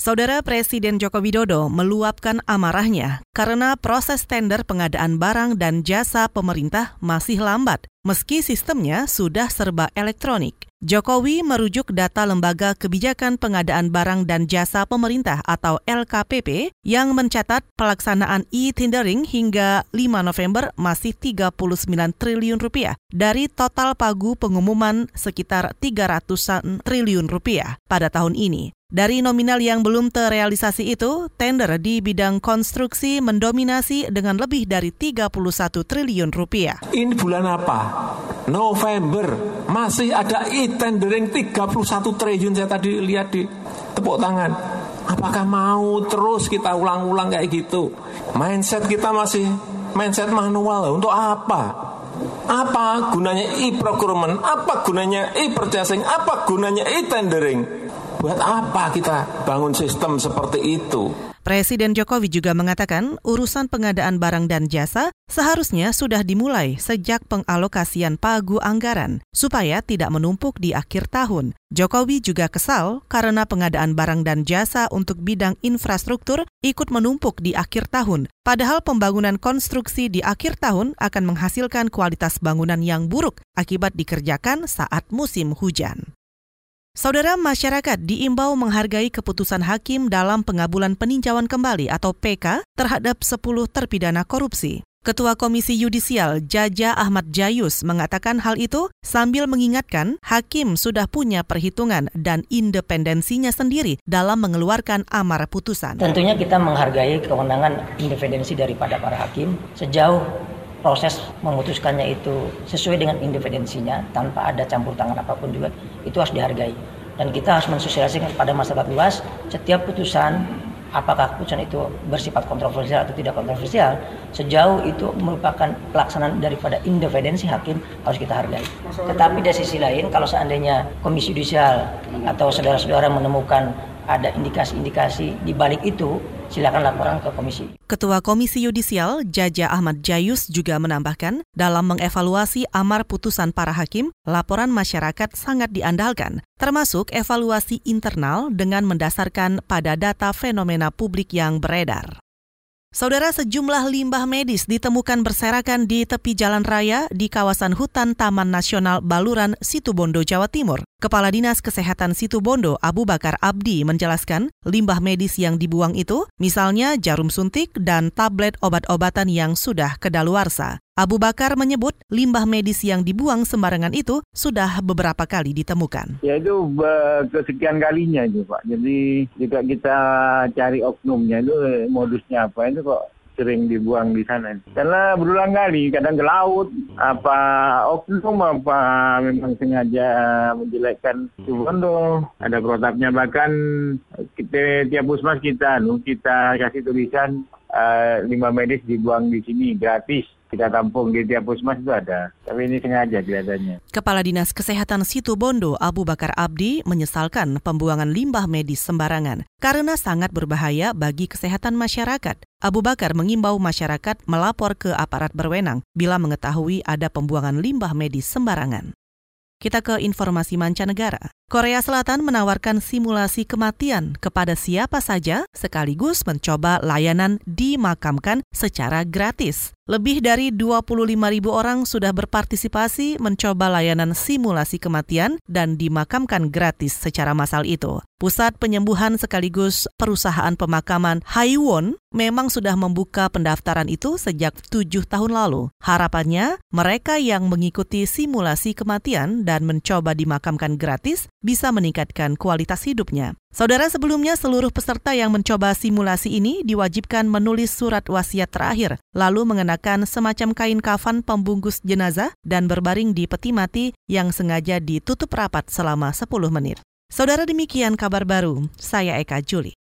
Saudara Presiden Joko Widodo meluapkan amarahnya karena proses tender pengadaan barang dan jasa pemerintah masih lambat, meski sistemnya sudah serba elektronik. Jokowi merujuk data Lembaga Kebijakan Pengadaan Barang dan Jasa Pemerintah atau LKPP yang mencatat pelaksanaan e-tendering hingga 5 November masih 39 triliun rupiah dari total pagu pengumuman sekitar 300 triliun rupiah pada tahun ini. Dari nominal yang belum terrealisasi itu, tender di bidang konstruksi mendominasi dengan lebih dari 31 triliun rupiah. Ini bulan apa? November. Masih ada e-tendering 31 triliun saya tadi lihat di tepuk tangan. Apakah mau terus kita ulang-ulang kayak gitu? Mindset kita masih mindset manual. Untuk apa? Apa gunanya e-procurement? Apa gunanya e-purchasing? Apa gunanya e-tendering? Buat apa kita bangun sistem seperti itu? Presiden Jokowi juga mengatakan urusan pengadaan barang dan jasa seharusnya sudah dimulai sejak pengalokasian pagu anggaran supaya tidak menumpuk di akhir tahun. Jokowi juga kesal karena pengadaan barang dan jasa untuk bidang infrastruktur ikut menumpuk di akhir tahun, padahal pembangunan konstruksi di akhir tahun akan menghasilkan kualitas bangunan yang buruk akibat dikerjakan saat musim hujan. Saudara masyarakat diimbau menghargai keputusan hakim dalam pengabulan peninjauan kembali atau PK terhadap 10 terpidana korupsi. Ketua Komisi Yudisial Jaja Ahmad Jayus mengatakan hal itu sambil mengingatkan hakim sudah punya perhitungan dan independensinya sendiri dalam mengeluarkan amar putusan. Tentunya kita menghargai kewenangan independensi daripada para hakim sejauh proses memutuskannya itu sesuai dengan independensinya tanpa ada campur tangan apa pun juga itu harus dihargai dan kita harus mensosialisasikan pada masyarakat luas setiap putusan apakah keputusan itu bersifat kontroversial atau tidak kontroversial sejauh itu merupakan pelaksanaan daripada independensi hakim harus kita hargai. Tetapi dari sisi lain kalau seandainya komisi judisial atau saudara-saudara menemukan ada indikasi-indikasi di balik itu, silakan laporan ke komisi. Ketua Komisi Yudisial Jaja Ahmad Jayus juga menambahkan, dalam mengevaluasi amar putusan para hakim, laporan masyarakat sangat diandalkan, termasuk evaluasi internal dengan mendasarkan pada data fenomena publik yang beredar. Saudara sejumlah limbah medis ditemukan berserakan di tepi jalan raya di kawasan hutan Taman Nasional Baluran, Situbondo, Jawa Timur. Kepala Dinas Kesehatan Situbondo Abu Bakar Abdi menjelaskan limbah medis yang dibuang itu misalnya jarum suntik dan tablet obat-obatan yang sudah kedaluarsa. Abu Bakar menyebut limbah medis yang dibuang sembarangan itu sudah beberapa kali ditemukan. Ya itu kesekian kalinya itu Pak. Jadi jika kita cari oknumnya itu modusnya apa itu kok sering dibuang di sana. Karena berulang kali, kadang ke laut, apa oknum apa memang sengaja menjelekkan Subondo. Ada protapnya bahkan kita tiap pusmas kita, kita kasih tulisan uh, limbah medis dibuang di sini gratis kita tampung di tiap puskesmas itu ada. Tapi ini sengaja kelihatannya. Kepala Dinas Kesehatan Situ Bondo, Abu Bakar Abdi, menyesalkan pembuangan limbah medis sembarangan karena sangat berbahaya bagi kesehatan masyarakat. Abu Bakar mengimbau masyarakat melapor ke aparat berwenang bila mengetahui ada pembuangan limbah medis sembarangan. Kita ke informasi mancanegara. Korea Selatan menawarkan simulasi kematian kepada siapa saja sekaligus mencoba layanan dimakamkan secara gratis. Lebih dari 25 ribu orang sudah berpartisipasi mencoba layanan simulasi kematian dan dimakamkan gratis secara massal itu. Pusat penyembuhan sekaligus perusahaan pemakaman Haiwon memang sudah membuka pendaftaran itu sejak tujuh tahun lalu. Harapannya, mereka yang mengikuti simulasi kematian dan mencoba dimakamkan gratis bisa meningkatkan kualitas hidupnya. Saudara sebelumnya seluruh peserta yang mencoba simulasi ini diwajibkan menulis surat wasiat terakhir, lalu mengenakan semacam kain kafan pembungkus jenazah dan berbaring di peti mati yang sengaja ditutup rapat selama 10 menit. Saudara demikian kabar baru, saya Eka Juli.